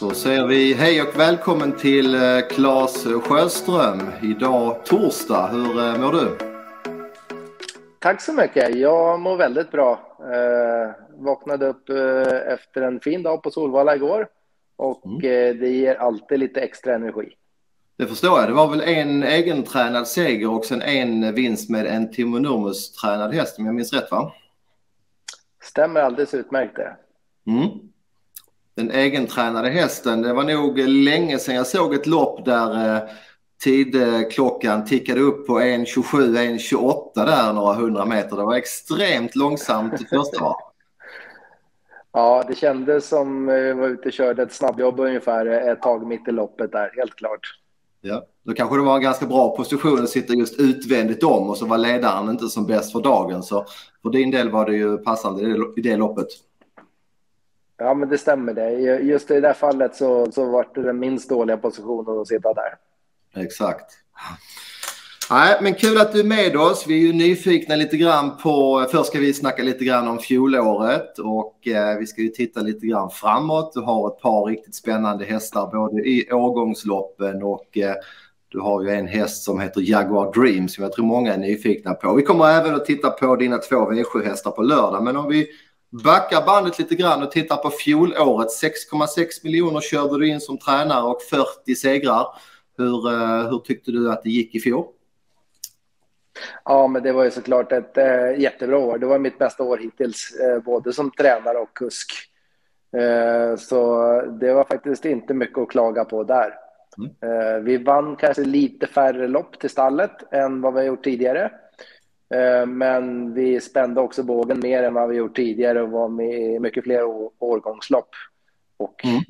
Då säger vi hej och välkommen till eh, Claes Sjöström. Idag torsdag. Hur eh, mår du? Tack så mycket. Jag mår väldigt bra. Eh, vaknade upp eh, efter en fin dag på Solvalla igår och mm. eh, det ger alltid lite extra energi. Det förstår jag. Det var väl en egentränad seger och sen en vinst med en Timo Nurmos tränad häst om jag minns rätt va? Stämmer alldeles utmärkt det. Mm den egentränade hästen. Det var nog länge sedan jag såg ett lopp där eh, tidklockan tickade upp på 1.27, 1.28 där några hundra meter. Det var extremt långsamt i första var. Ja, det kändes som vi eh, var ute och körde ett snabbjobb ungefär ett tag mitt i loppet där, helt klart. Ja, då kanske det var en ganska bra position att sitta just utvändigt om och så var ledaren inte som bäst för dagen. Så för din del var det ju passande i det loppet. Ja, men det stämmer det. Just i det där fallet så, så var det den minst dåliga positionen att sitta där. Exakt. Nej, men kul att du är med oss. Vi är ju nyfikna lite grann på... Först ska vi snacka lite grann om fjolåret och eh, vi ska ju titta lite grann framåt. Du har ett par riktigt spännande hästar både i årgångsloppen och eh, du har ju en häst som heter Jaguar Dream som jag tror många är nyfikna på. Vi kommer även att titta på dina två V7-hästar på lördag, men om vi backar bandet lite grann och tittar på fjolåret. 6,6 miljoner körde du in som tränare och 40 segrar. Hur, eh, hur tyckte du att det gick i fjol? Ja, men det var ju såklart ett äh, jättebra år. Det var mitt bästa år hittills, äh, både som tränare och kusk. Äh, så det var faktiskt inte mycket att klaga på där. Mm. vi vann kanske lite färre lopp till stallet än vad vi har gjort tidigare. Eh, men vi spände också bågen mer än vad vi gjort tidigare och var med i mycket fler årgångslopp. Och mm.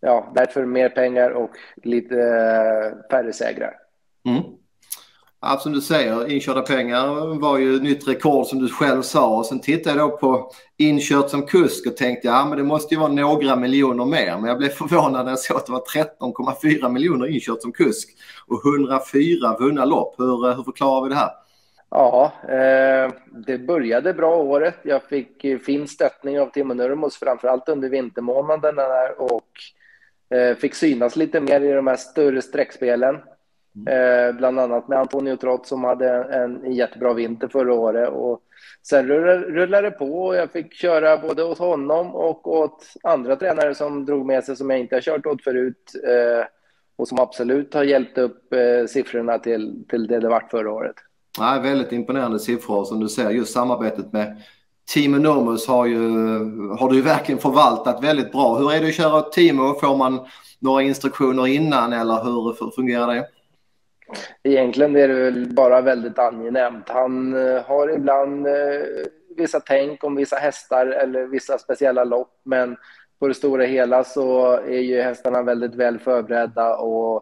ja, därför mer pengar och lite eh, färre segrar. Mm. Ja, som du säger, inkörda pengar var ju nytt rekord som du själv sa. Och sen tittade jag då på inkört som kusk och tänkte ja men det måste ju vara några miljoner mer. Men jag blev förvånad när jag såg att det var 13,4 miljoner inkört som kusk och 104 vunna lopp. Hur, hur förklarar vi det här? Ja, eh, det började bra året. Jag fick fin stöttning av Timo Nurmos, framförallt under vintermånaderna där, och eh, fick synas lite mer i de här större streckspelen. Mm. Eh, bland annat med Antonio Trott som hade en jättebra vinter förra året. Och sen rullade det på och jag fick köra både åt honom och åt andra tränare som drog med sig som jag inte har kört åt förut och som absolut har hjälpt upp siffrorna till, till det det vart förra året. Nej, väldigt imponerande siffror som du ser. Just samarbetet med Team Enormous har, ju, har du ju verkligen förvaltat väldigt bra. Hur är det att köra Timo? Får man några instruktioner innan eller hur fungerar det? Egentligen är det väl bara väldigt angenämt. Han eh, har ibland eh, vissa tänk om vissa hästar eller vissa speciella lopp, men på det stora hela så är ju hästarna väldigt väl förberedda och,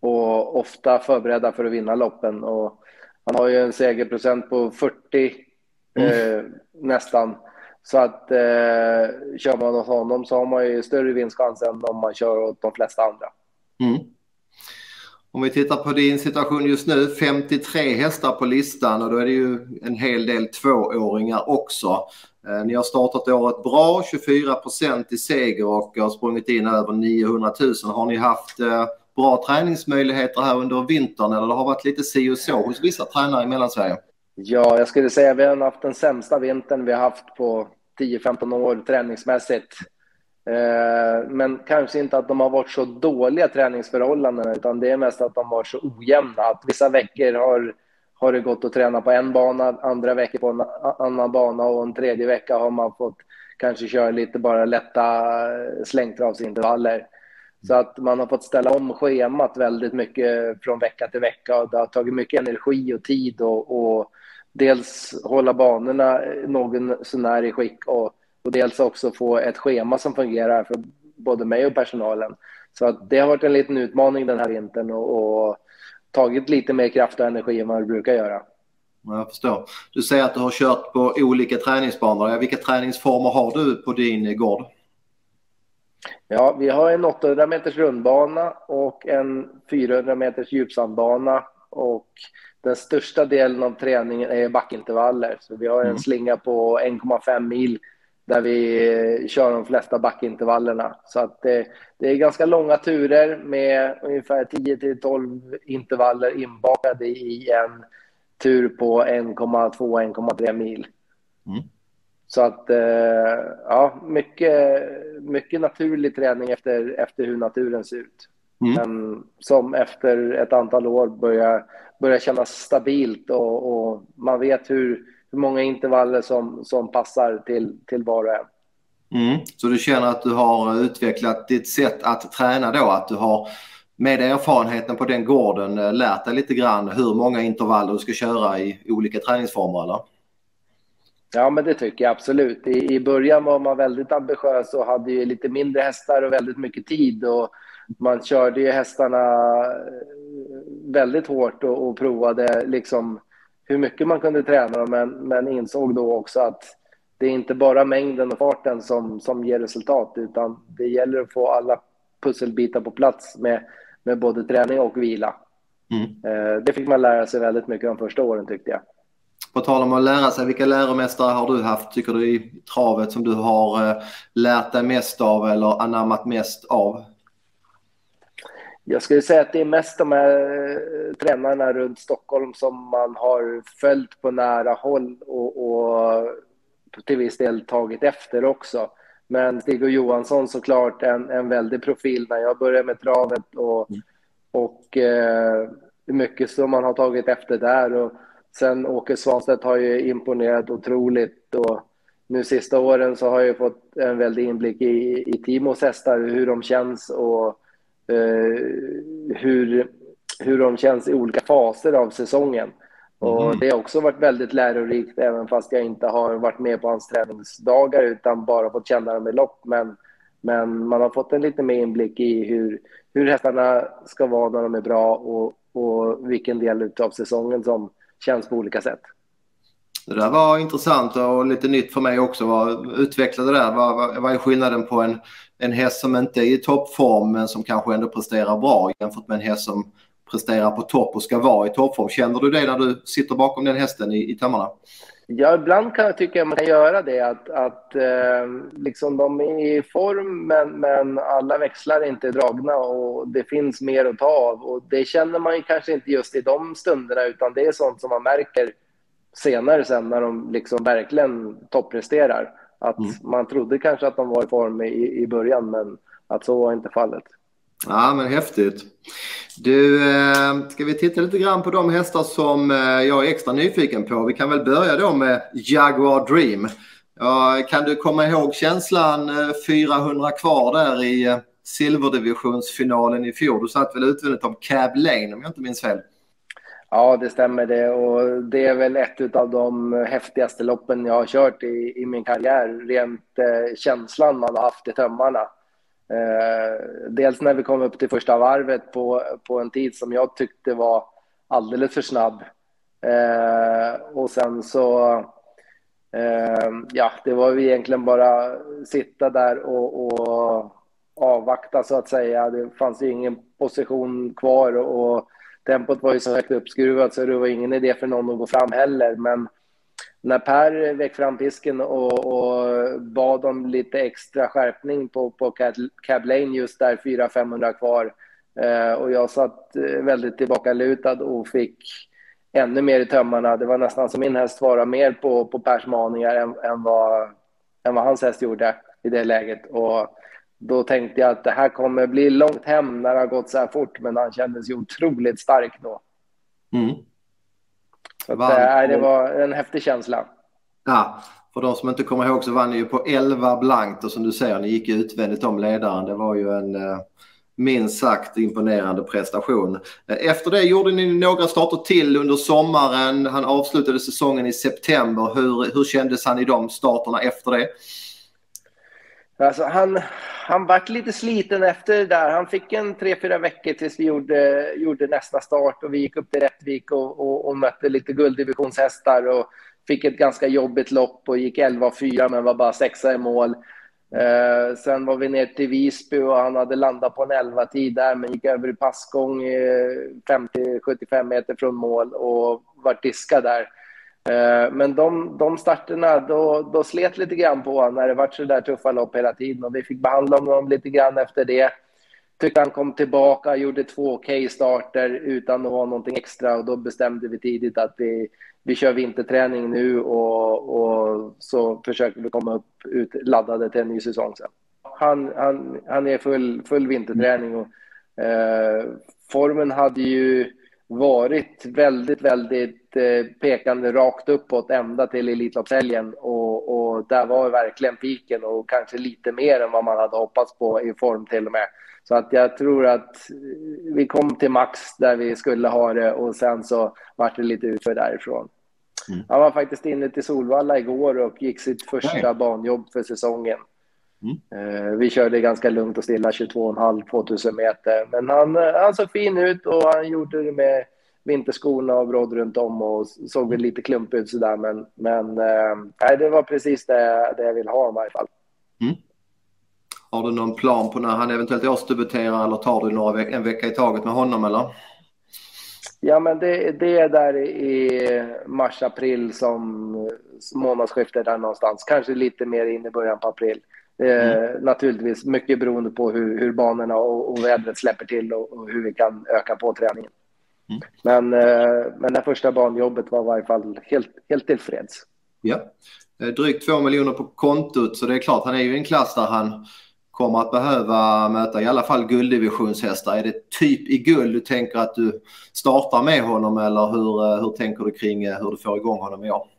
och ofta förberedda för att vinna loppen. Och han har ju en segerprocent på 40 mm. eh, nästan. Så att eh, kör man åt honom så har man ju större vinstchans än om man kör åt de flesta andra. Mm. Om vi tittar på din situation just nu, 53 hästar på listan och då är det ju en hel del tvååringar också. Eh, ni har startat året bra, 24 procent i seger och har sprungit in över 900 000. Har ni haft eh, bra träningsmöjligheter här under vintern eller det har varit lite si och så hos vissa tränare i Mellansverige? Ja, jag skulle säga att vi har haft den sämsta vintern vi har haft på 10-15 år träningsmässigt. Eh, men kanske inte att de har varit så dåliga träningsförhållanden utan det är mest att de har varit så ojämna. Att vissa veckor har, har det gått att träna på en bana, andra veckor på en annan bana och en tredje vecka har man fått kanske köra lite bara lätta slängtravsintervaller. Så att man har fått ställa om schemat väldigt mycket från vecka till vecka och det har tagit mycket energi och tid och, och dels hålla banorna någon sånär i skick och, och dels också få ett schema som fungerar för både mig och personalen. Så att det har varit en liten utmaning den här vintern och, och tagit lite mer kraft och energi än vad det brukar göra. Jag förstår. Du säger att du har kört på olika träningsbanor. Vilka träningsformer har du på din gård? Ja, vi har en 800 meters rundbana och en 400 meters djupsandbana och den största delen av träningen är backintervaller. Så vi har en mm. slinga på 1,5 mil där vi kör de flesta backintervallerna. Så att det, det är ganska långa turer med ungefär 10 till 12 intervaller inbakade i en tur på 1,2-1,3 mil. Mm. Så att, eh, ja, mycket, mycket naturlig träning efter, efter hur naturen ser ut. Mm. Men som efter ett antal år börjar, börjar kännas stabilt och, och man vet hur, hur många intervaller som, som passar till, till var och en. Mm. Så du känner att du har utvecklat ditt sätt att träna då? Att du har med erfarenheten på den gården eh, lärt dig lite grann hur många intervaller du ska köra i olika träningsformer? Eller? Ja, men det tycker jag absolut. I, I början var man väldigt ambitiös och hade ju lite mindre hästar och väldigt mycket tid. Och man körde ju hästarna eh, väldigt hårt och, och provade liksom hur mycket man kunde träna dem, men, men insåg då också att det är inte bara mängden och farten som, som ger resultat, utan det gäller att få alla pusselbitar på plats med, med både träning och vila. Mm. Eh, det fick man lära sig väldigt mycket de första åren tyckte jag. På tal om att lära sig, vilka läromästare har du haft tycker du i travet som du har eh, lärt dig mest av eller anammat mest av? Jag skulle säga att det är mest de här eh, tränarna runt Stockholm som man har följt på nära håll och, och till viss del tagit efter också. Men Stig och Johansson såklart en, en väldig profil när jag började med travet och, mm. och eh, mycket som man har tagit efter där. Och sen Åke Svanstedt har ju imponerat otroligt och nu sista åren så har jag fått en väldig inblick i, i Timos hästar, hur de känns och Eh, hur, hur de känns i olika faser av säsongen. Och mm. Det har också varit väldigt lärorikt, även fast jag inte har varit med på hans träningsdagar utan bara fått känna dem i lopp. Men, men man har fått en lite mer inblick i hur, hur hästarna ska vara när de är bra och, och vilken del av säsongen som känns på olika sätt. Det där var intressant och lite nytt för mig också. Utveckla det där. Vad, vad, vad är skillnaden på en, en häst som inte är i toppform men som kanske ändå presterar bra jämfört med en häst som presterar på topp och ska vara i toppform. Känner du det när du sitter bakom den hästen i, i tömmarna? Ja, ibland kan jag tycka att man kan göra det. Att, att eh, liksom de är i form, men, men alla växlar är inte dragna och det finns mer att ta av. Och det känner man ju kanske inte just i de stunderna, utan det är sånt som man märker senare sen när de liksom verkligen toppresterar. Att mm. man trodde kanske att de var i form i, i början, men att så var inte fallet. Ja, men häftigt. Du, eh, ska vi titta lite grann på de hästar som eh, jag är extra nyfiken på? Vi kan väl börja då med Jaguar Dream. Kan du komma ihåg känslan eh, 400 kvar där i silverdivisionsfinalen i fjol? Du satt väl utvändigt om Cab Lane om jag inte minns fel? Ja, det stämmer det. Och det är väl ett av de häftigaste loppen jag har kört i, i min karriär. Rent eh, känslan man har haft i tömmarna. Eh, dels när vi kom upp till första varvet på, på en tid som jag tyckte var alldeles för snabb. Eh, och sen så, eh, ja, det var ju egentligen bara sitta där och, och avvakta så att säga. Det fanns ju ingen position kvar och tempot var ju så högt uppskruvat så det var ingen idé för någon att gå fram heller. Men när Per väck fram pisken och, och bad om lite extra skärpning på, på Cab Lane just där, 400-500 kvar. Eh, och jag satt eh, väldigt tillbakalutad och fick ännu mer i tömmarna. Det var nästan som min häst svarade mer på, på Pers maningar än, än, vad, än vad hans häst gjorde i det läget. Och då tänkte jag att det här kommer bli långt hem när det har gått så här fort, men han kändes ju otroligt stark då. Mm. Så att, äh, det var en häftig känsla. Ja, för de som inte kommer ihåg så vann ni ju på 11 blankt och som du säger, ni gick utvändigt om ledaren. Det var ju en eh, minst sagt imponerande prestation. Efter det gjorde ni några starter till under sommaren. Han avslutade säsongen i september. Hur, hur kändes han i de starterna efter det? Alltså han, han vart lite sliten efter det där. Han fick en tre, fyra veckor tills vi gjorde, gjorde nästa start och vi gick upp till Rättvik och, och, och mötte lite gulddivisionshästar och fick ett ganska jobbigt lopp och gick 11-4 men var bara sexa i mål. Eh, sen var vi ner till Visby och han hade landat på en 11-tid där men gick över i passgång eh, 50-75 meter från mål och var diskad där. Eh, men de, de starterna, då, då slet lite grann på när det var så där tuffa lopp hela tiden och vi fick behandla honom lite grann efter det. Tyckte han kom tillbaka, gjorde två okej starter utan att ha någonting extra och då bestämde vi tidigt att vi, vi kör vinterträning nu och, och så försöker vi komma upp ut, laddade till en ny säsong sen. Han, han, han är full, full vinterträning och eh, formen hade ju varit väldigt, väldigt eh, pekande rakt uppåt ända till Elitloppshelgen och, och där var verkligen piken och kanske lite mer än vad man hade hoppats på i form till och med. Så att jag tror att vi kom till max där vi skulle ha det och sen så vart det lite utför därifrån. Mm. Han var faktiskt inne till Solvalla igår och gick sitt första Nej. banjobb för säsongen. Mm. Eh, vi körde ganska lugnt och stilla 22,5 2000 meter. Men han, eh, han såg fin ut och han gjorde det med vinterskorna och brodd runt om och såg väl lite klumpig ut sådär. Men, men äh, det var precis det, det jag vill ha i varje fall. Mm. Har du någon plan på när han eventuellt årsdebuterar eller tar du några ve en vecka i taget med honom eller? Ja, men det, det är där i mars-april som månadsskiftet där någonstans. Kanske lite mer in i början på april. Mm. Eh, naturligtvis mycket beroende på hur, hur banorna och, och vädret släpper till och, och, hur vi kan öka på träningen. Mm. Men, eh, men det första banjobbet var i varje fall helt, helt tillfreds. Ja, eh, drygt två miljoner på kontot så det är klart han är ju i en klass där han kommer att behöva möta i alla fall gulddivisionshästar. Är det typ i guld du tänker att du startar med honom eller hur, hur tänker du kring hur du får igång honom i år?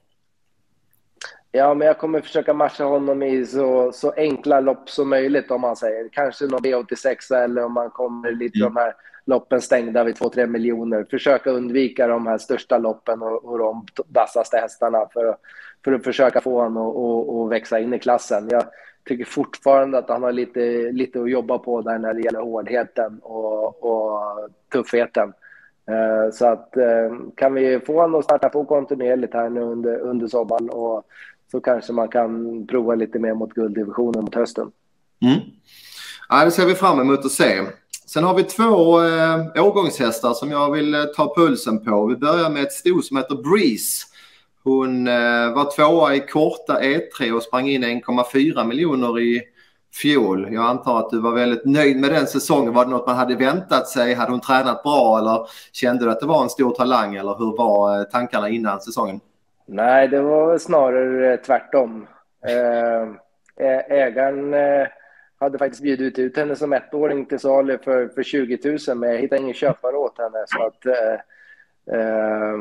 Ja, men jag kommer försöka matcha honom i så, så enkla lopp som möjligt om man säger. Kanske någon B86 eller om man kommer lite mm. de här loppen stängda vid 2-3 miljoner. Försöka undvika de här största loppen och, och de dassaste hästarna för, för att försöka få honom att växa in i klassen. Jag tycker fortfarande att han har lite, lite att jobba på där när det gäller hårdheten och, och tuffheten. Uh, så att uh, kan vi få honom att starta på kontinuerligt här nu under, under sommaren och så kanske man kan prova lite mer mot gulddivisionen mot hösten. Mm. Ja, det ser vi fram emot att se. Sen har vi två eh, årgångshästar som jag vill eh, ta pulsen på. Vi börjar med ett sto som heter Breeze. Hon eh, var tvåa i korta E3 och sprang in 1,4 miljoner i fjol. Jag antar att du var väldigt nöjd med den säsongen. Var det något man hade väntat sig? Hade hon tränat bra eller kände du att det var en stor talang eller hur var eh, tankarna innan säsongen? Nej, det var snarare tvärtom. Ehm, ägaren hade faktiskt bjudit ut henne som ettåring till salu för, för 20 000 men jag hittade ingen köpare åt henne. Så att, eh,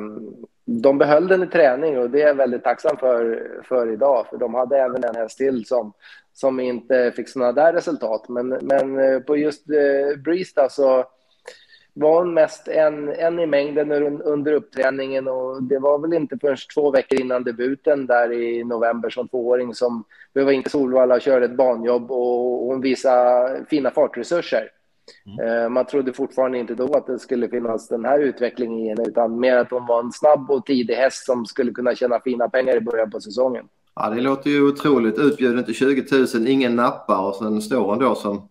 de behöll den i träning och det är jag väldigt tacksam för, för idag. För de hade även en häst till som, som inte fick sådana där resultat. Men, men på just eh, Breeze så var hon mest en, en i mängden under uppträningen och det var väl inte förrän två veckor innan debuten där i november som tvååring som vi var in till Solvalla och körde ett banjobb och hon visade fina fartresurser. Mm. Eh, man trodde fortfarande inte då att det skulle finnas den här utvecklingen i henne utan mer att hon var en snabb och tidig häst som skulle kunna tjäna fina pengar i början på säsongen. Ja, det låter ju otroligt. Utbjuden till 20 000, ingen nappar och sen står hon då som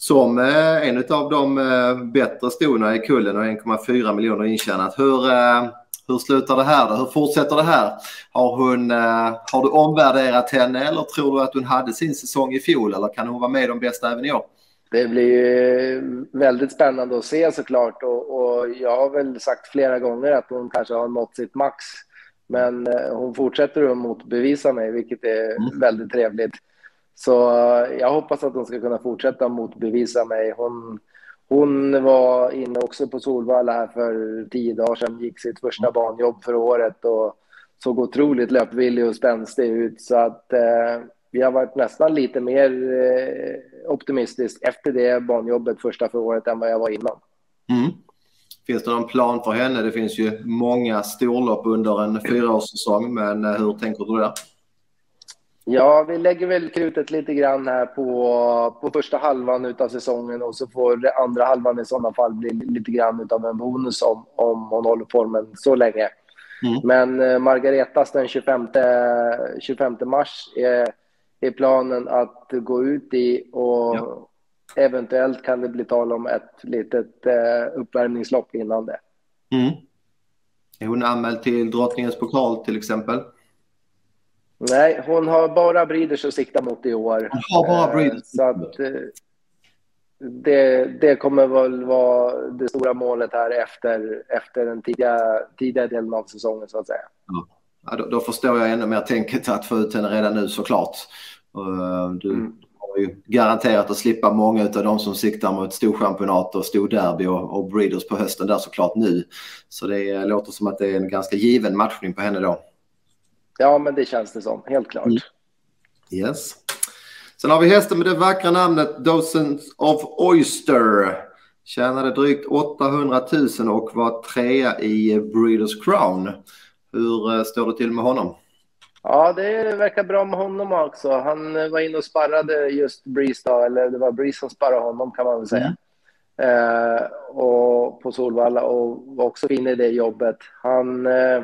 som eh, en av de eh, bättre stona i kullen och 1,4 miljoner intjänat. Hur, eh, hur slutar det här då? Hur fortsätter det här? Har, hon, har du omvärderat henne eller tror du att hon hade sin säsong i fjol eller kan hon vara med de bästa även i år? Det blir väldigt spännande att se såklart och, och jag har väl sagt flera gånger att hon kanske har nått sitt max. Men hon fortsätter att motbevisa mig, vilket är mm. väldigt trevligt. Så eh, jag hoppas att hon ska kunna fortsätta motbevisa mig. Hon, hon var inne också på Solvalla här för tio dagar sedan, gick sitt första mm. banjobb för året och såg otroligt löpvillig och spänstig ut. Så att eh, vi har varit nästan lite mer eh, optimistisk efter det banjobbet första för året än vad jag var innan. Mm. Finns det någon plan för henne? Det finns ju många storlopp under en fyraårssäsong, men eh, hur tänker du där? Ja, vi lägger väl krutet lite grann här på, på första halvan av säsongen och så får andra halvan i sådana fall bli lite grann av en bonus om, om hon håller formen så länge. Mm. Men eh, Margaretas den 25, 25 mars är, är planen att gå ut i och ja. eventuellt kan det bli tal om ett litet eh, uppvärmningslopp innan det. Mm. Är hon anmäld till Drottningens pokal till exempel? Nej, hon har bara Breeders att sikta mot i år. Hon har bara Breeders. Så att, det, det kommer väl vara det stora målet här efter, efter den tidiga, tidiga delen av säsongen så att säga. Ja. då, då, förstår jag ännu mer tänket att få ut henne redan nu såklart. Du mm. har ju garanterat att slippa många av de som siktar mot storchampionat och storderby och, och breeders på hösten där såklart nu. Så det låter som att det är en ganska given matchning på henne då. Ja, men det känns det som, helt klart. Mm. Yes. Sen har vi hästen med det vackra namnet Dozens of Oyster. Tjänade drygt 800 000 och var trea i Breeders Crown. Hur eh, står det till med honom? Ja, det verkar bra med honom också. Han eh, var inne och sparrade just Breeze då, eller det var Breeze som sparrade honom kan man väl säga. Mm. Eh, och på Solvalla och var också fin i det jobbet. Han Eh,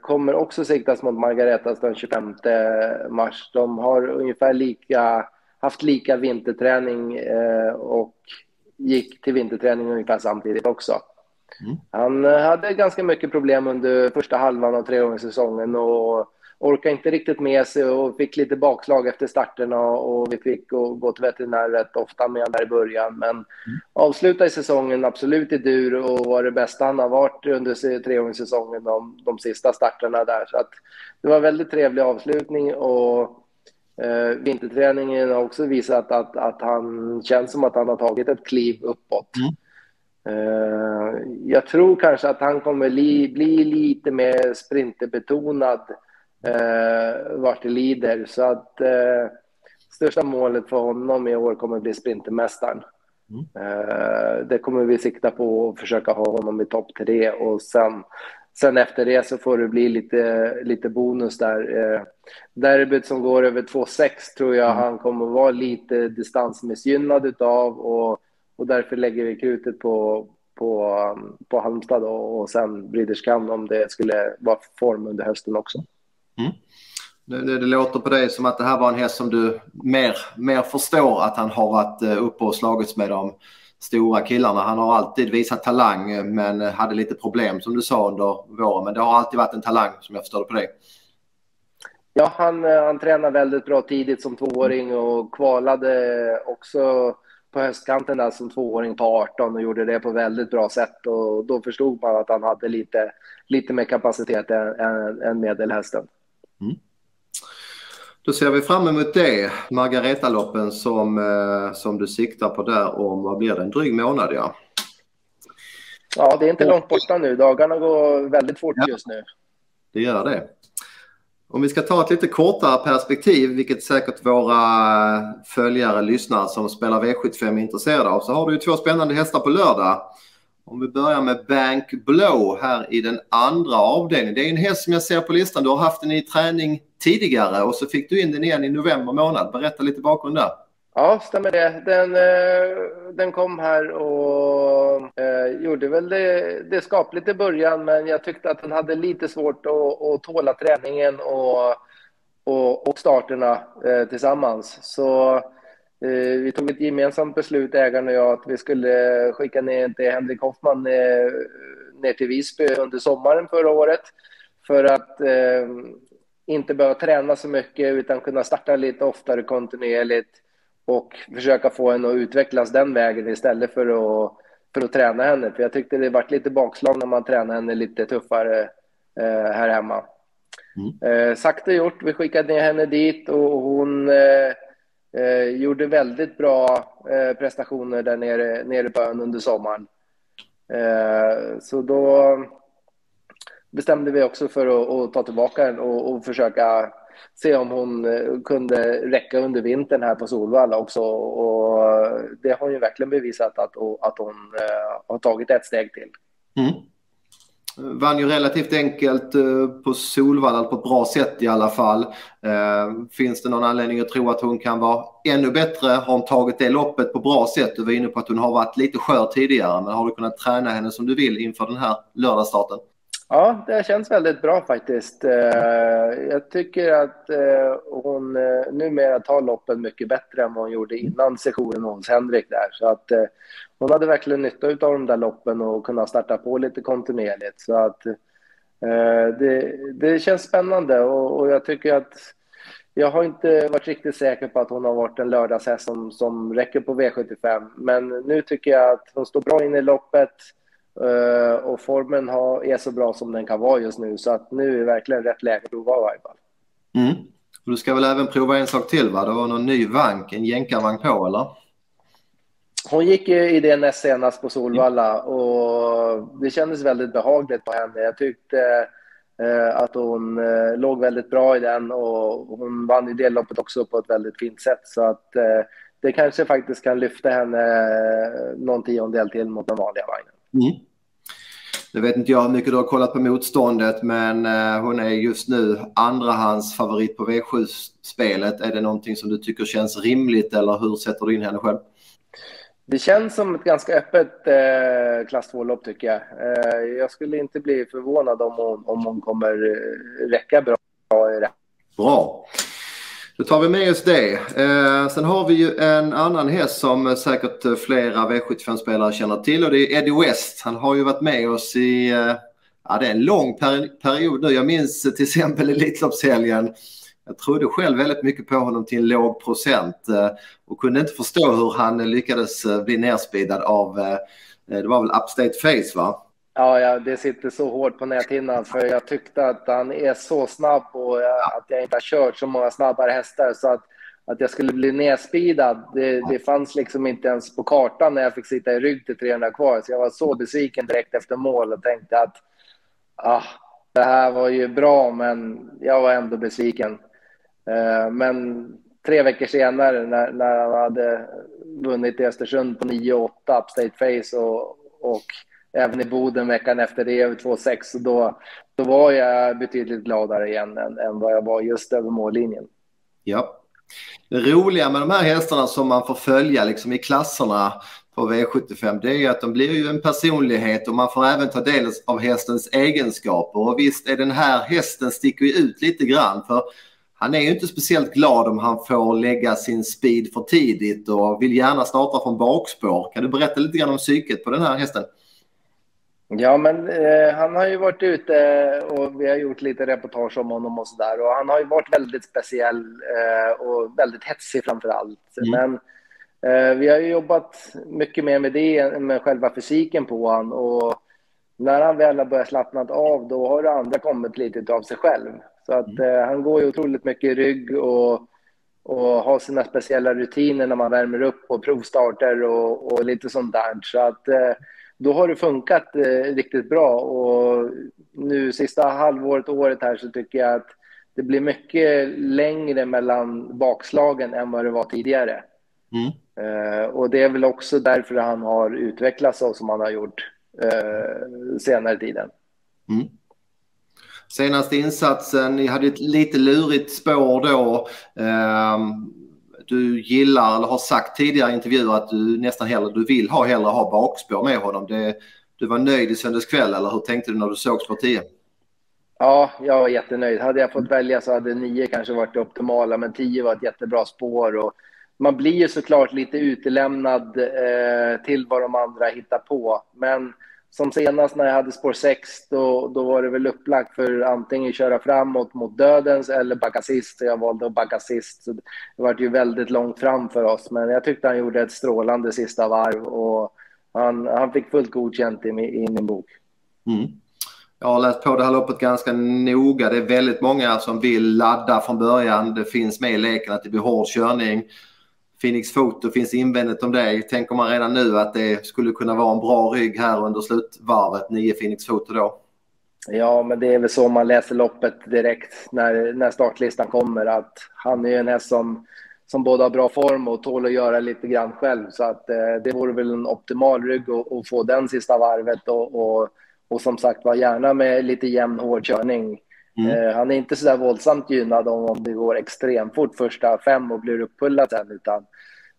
kommer också siktas mot Margaretas den 25 mars. De har ungefär lika, haft lika vinterträning eh, och gick till vinterträning ungefär samtidigt också. Mm. Han eh, hade ganska mycket problem under första halvan av treåringssäsongen och orkade inte riktigt med sig och fick lite bakslag efter starterna och vi fick gå till veterinär rätt ofta med honom där i början. Men mm. avslutade säsongen absolut i dur och var det bästa han har varit under treåringssäsongen de, de sista starterna där. Så att det var en väldigt trevlig avslutning och eh, vinterträningen har också visat att, att han känns som att han har tagit ett kliv uppåt. Mm. Eh, jag tror kanske att han kommer li, bli lite mer sprinterbetonad eh, vart det lider. Så att eh, största målet för honom i år kommer bli Sprintermästaren. Mm. Eh, det kommer vi sikta på att försöka ha honom i topp tre och sen, sen efter det så får det bli lite, lite bonus där. Eh, derbyt som går över 2,6 tror jag mm. han kommer vara lite distansmissgynnad utav och, och därför lägger vi krutet på, på, på Halmstad och, och sen Breeders om det skulle vara form under hösten också. Mm. Det, det, låter på dig som att det här var en häst som du mer, mer förstår att han har varit eh, uppe och slagits med de stora killarna. Han har alltid visat talang eh, men hade lite problem som du sa under våren. Men det har alltid varit en talang som jag förstår det på dig. Ja, han, eh, han tränade väldigt bra tidigt som tvååring och kvalade också på höstkanten där som tvååring på 18 och gjorde det på väldigt bra sätt. Och då förstod man att han hade lite, lite mer kapacitet än, än, än medelhästen. Mm. Då ser vi fram emot det, Margaretaloppen som, eh, som du siktar på där om, vad blir det, en dryg månad ja? Ja, det är inte långt borta nu. Dagarna går väldigt fort ja, just nu. Det gör det. Om vi ska ta ett lite kortare perspektiv, vilket säkert våra följare, lyssnare som spelar V75 är intresserade av, så har du två spännande hästar på lördag. Om vi börjar med Bank Blow här i den andra avdelningen. Det är en häst som jag ser på listan. Du har haft den i träning tidigare och så fick du in den igen i november månad. Berätta lite bakgrund där. Ja, stämmer det. Den, eh, den kom här och eh, gjorde väl det, det skapligt i början, men jag tyckte att den hade lite svårt att, att tåla träningen och, och, och starterna eh, tillsammans. Så vi tog ett gemensamt beslut, ägaren och jag, att vi skulle skicka ner till Henrik Hoffman eh, ner till Visby under sommaren förra året för att eh, inte behöva träna så mycket utan kunna starta lite oftare kontinuerligt och försöka få henne att utvecklas den vägen istället för att, för att träna henne. För jag tyckte det varit lite bakslag när man tränade henne lite tuffare eh, här hemma. Mm. Eh, och gjort, vi skickade ner henne dit och hon eh, Eh, gjorde väldigt bra eh, prestationer där nere, nere på ön under sommaren. Eh, så då bestämde vi också för att, att ta tillbaka den och, och, försöka se om hon eh, kunde räcka under vintern här på Solvalla också. Och det har hon ju verkligen bevisat att, att hon eh, har tagit ett steg till. Mm. Vann ju relativt enkelt eh, på Solvalla på ett bra sätt i alla fall. Eh, finns det någon anledning att tro att hon kan vara ännu bättre? Har hon tagit det loppet på bra sätt? Du var inne på att hon har varit lite skör tidigare, men har du kunnat träna henne som du vill inför den här lördagsstarten? Ja, det känns väldigt bra faktiskt. Eh, jag tycker att eh, hon eh, numera tar loppen mycket bättre än vad hon gjorde innan sessionen hos Henrik där. Så att hon hade verkligen nytta av de där loppen och kunna starta på lite kontinuerligt. Så att det, det känns spännande och, jag tycker att jag har inte varit riktigt säker på att hon har varit en lördagshäst som, som räcker på V75. Men nu tycker jag att hon står bra in i loppet. Uh, och formen har, är så bra som den kan vara just nu så att nu är verkligen rätt läge att prova i varje fall. Mm. Och du ska väl även prova en sak till va? Det var någon ny vank, en jänkarvagn på eller? Hon gick ju i det näst senast på Solvalla och det kändes väldigt behagligt på henne. Jag tyckte uh, att hon uh, låg väldigt bra i den och hon vann ju det loppet också på ett väldigt fint sätt så att det kanske faktiskt kan lyfta henne någon tiondel till mot den vanliga vagnen. Mm. Nu vet inte jag hur mycket du har kollat på motståndet men eh, hon är just nu andrahands favorit på V7-spelet. Är det någonting som du tycker känns rimligt eller hur sätter du in henne själv? Det känns som ett ganska öppet eh, klass 2-lopp tycker jag. Eh, jag skulle inte bli förvånad om hon, om hon kommer räcka bra i det. Bra. Då tar vi med oss det. Eh, sen har vi ju en annan häst som säkert flera V75-spelare känner till och det är Eddie West. Han har ju varit med oss i eh, ja, det är en lång per period nu. Jag minns till exempel Elitloppshelgen. Jag trodde själv väldigt mycket på honom till en låg procent eh, och kunde inte förstå hur han lyckades eh, bli nerspeedad av, eh, eh, det var väl Upstate Face va? Ja, ja, det sitter så hårt på näthinnan för jag tyckte att han är så snabb och att jag inte har kört så många snabbare hästar så att, att jag skulle bli nedspeedad, det, det fanns liksom inte ens på kartan när jag fick sitta i rygg till 300 kvar. Så jag var så besviken direkt efter mål och tänkte att ah, det här var ju bra, men jag var ändå besviken. Uh, men tre veckor senare när, när han hade vunnit i Östersund på 9-8 upstate face och, och även i Boden veckan efter det över 2,6 då, då var jag betydligt gladare igen än, än vad jag var just över mållinjen. Ja. Det roliga med de här hästarna som man får följa liksom i klasserna på V75 det är att de blir ju en personlighet och man får även ta del av hästens egenskaper. Och visst är den här hästen sticker ju ut lite grann för han är ju inte speciellt glad om han får lägga sin speed för tidigt och vill gärna starta från bakspår. Kan du berätta lite grann om psyket på den här hästen? Ja, men eh, han har ju varit ute och vi har gjort lite reportage om honom och sådär. Och han har ju varit väldigt speciell eh, och väldigt hetsig framför allt. Mm. Men eh, vi har ju jobbat mycket mer med det, med själva fysiken på honom. Och när han väl har börjat slappna av, då har det andra kommit lite av sig själv. Så att mm. Eh, han går ju otroligt mycket i rygg och, och har sina speciella rutiner när man värmer upp och provstarter och, och lite sånt där. Så att eh, då har det funkat eh, riktigt bra. Och nu sista halvåret, året här, så tycker jag att det blir mycket längre mellan bakslagen än vad det var tidigare. Mm. Eh, och det är väl också därför han har utvecklats så som han har gjort eh, senare tiden. Mm. Senaste insatsen, ni hade ett lite lurigt spår då. Um du gillar eller har sagt tidigare i intervjuer att du nästan hellre, du vill ha hellre ha bakspår med honom. Det, du var nöjd i söndags kväll eller hur tänkte du när du sågs på 10? Ja, jag var jättenöjd. Hade jag fått välja så hade 9 kanske varit det optimala, men 10 var ett jättebra spår. Och man blir ju såklart lite utelämnad eh, till vad de andra hittar på. Men som senast när jag hade spår 6, då, då var det väl upplagt för antingen köra framåt mot dödens eller backa sist. Så jag valde att backa sist. Så det var ju väldigt långt fram för oss, men jag tyckte han gjorde ett strålande sista varv och han, han fick fullt godkänt i, i min bok. Mm. Jag har läst på det här loppet ganska noga. Det är väldigt många som vill ladda från början. Det finns med i leken att det blir hård körning. Phoenix Foto finns invändigt om det. Tänker man redan nu att det skulle kunna vara en bra rygg här under slutvarvet, nio Phoenix Foto då? Ja, men det är väl så man läser loppet direkt när, när startlistan kommer. Att han är ju en häst som, som både har bra form och tål att göra lite grann själv. Så att eh, det vore väl en optimal rygg att få den sista varvet och, och, och som sagt var gärna med lite jämn hård körning. Mm. Eh, han är inte så där våldsamt gynnad om, det går extremt fort första fem och blir upppullad sen, utan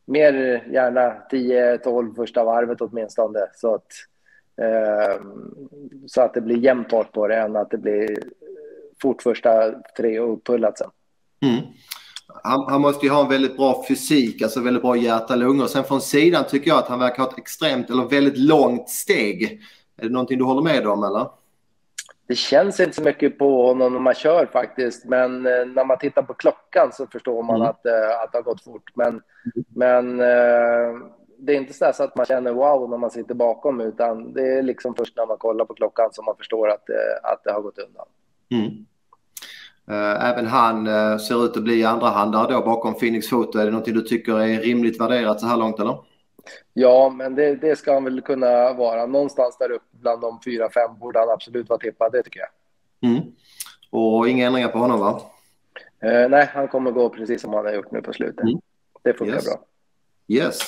mer gärna 10-12 första varvet åtminstone. Så att, så att det blir jämnt fart på det än att det blir fort första tre och uppullat sen. Mm. Han, han, måste ju ha en väldigt bra fysik, alltså väldigt bra hjärta-lungor. Sen från sidan tycker jag att han verkar ha ett extremt eller väldigt långt steg. Är det någonting du håller med om eller? Det känns inte så mycket på honom när man kör faktiskt, men eh, när man tittar på klockan så förstår man mm. att, eh, att det har gått fort. Men, men eh, det är inte så, att man känner wow när man sitter bakom, utan det är liksom först när man kollar på klockan som man förstår att, att det har gått undan. Mm. Även han ser ut att bli andrahandare då bakom Phoenix Foto. Är det någonting du tycker är rimligt värderat så här långt eller? Ja, men det, det, ska han väl kunna vara. Någonstans där uppe bland de fyra, fem borde han absolut vara tippad, det tycker jag. Mm. Och inga ändringar på honom va? Eh, nej, han kommer gå precis som han har gjort nu på slutet. Mm. Det funkar yes. bra. Yes.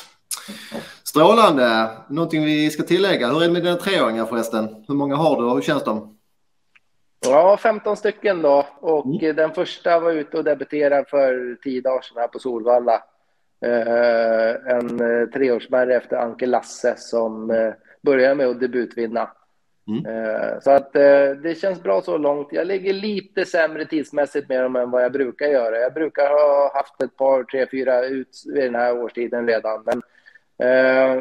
Strålande. Någonting vi ska tillägga. Hur är det med dina treåringar förresten? Hur många har du och hur känns de? Ja, 15 stycken då. Och mm. den första var ute och debuterade för tio dagar sedan här på Solvalla. Eh, en eh, treårsmärre efter Anke Lasse som eh, börjar med att debutvinna. Mm. Så att det känns bra så långt. Jag ligger lite sämre tidsmässigt med dem än vad jag brukar göra. Jag brukar ha haft ett par, tre, fyra ut vid den här årstiden redan. Men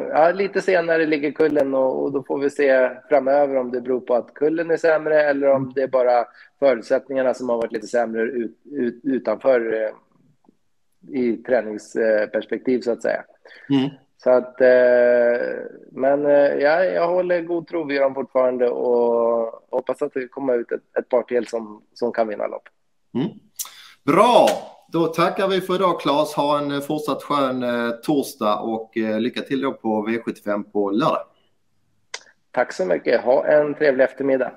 ja, lite senare ligger kullen och, och, då får vi se framöver om det beror på att kullen är sämre eller om det är bara förutsättningarna som har varit lite sämre ut, ut, utanför i träningsperspektiv så att säga. Mm. Så att, eh, men eh, ja, jag håller god tro vid dem fortfarande och hoppas att det kommer ut ett, ett par till som, som kan vinna lopp. Mm. Bra! Då tackar vi för idag Claes. Ha en fortsatt skön eh, torsdag och eh, lycka till då på V75 på lördag. Tack så mycket. Ha en trevlig eftermiddag.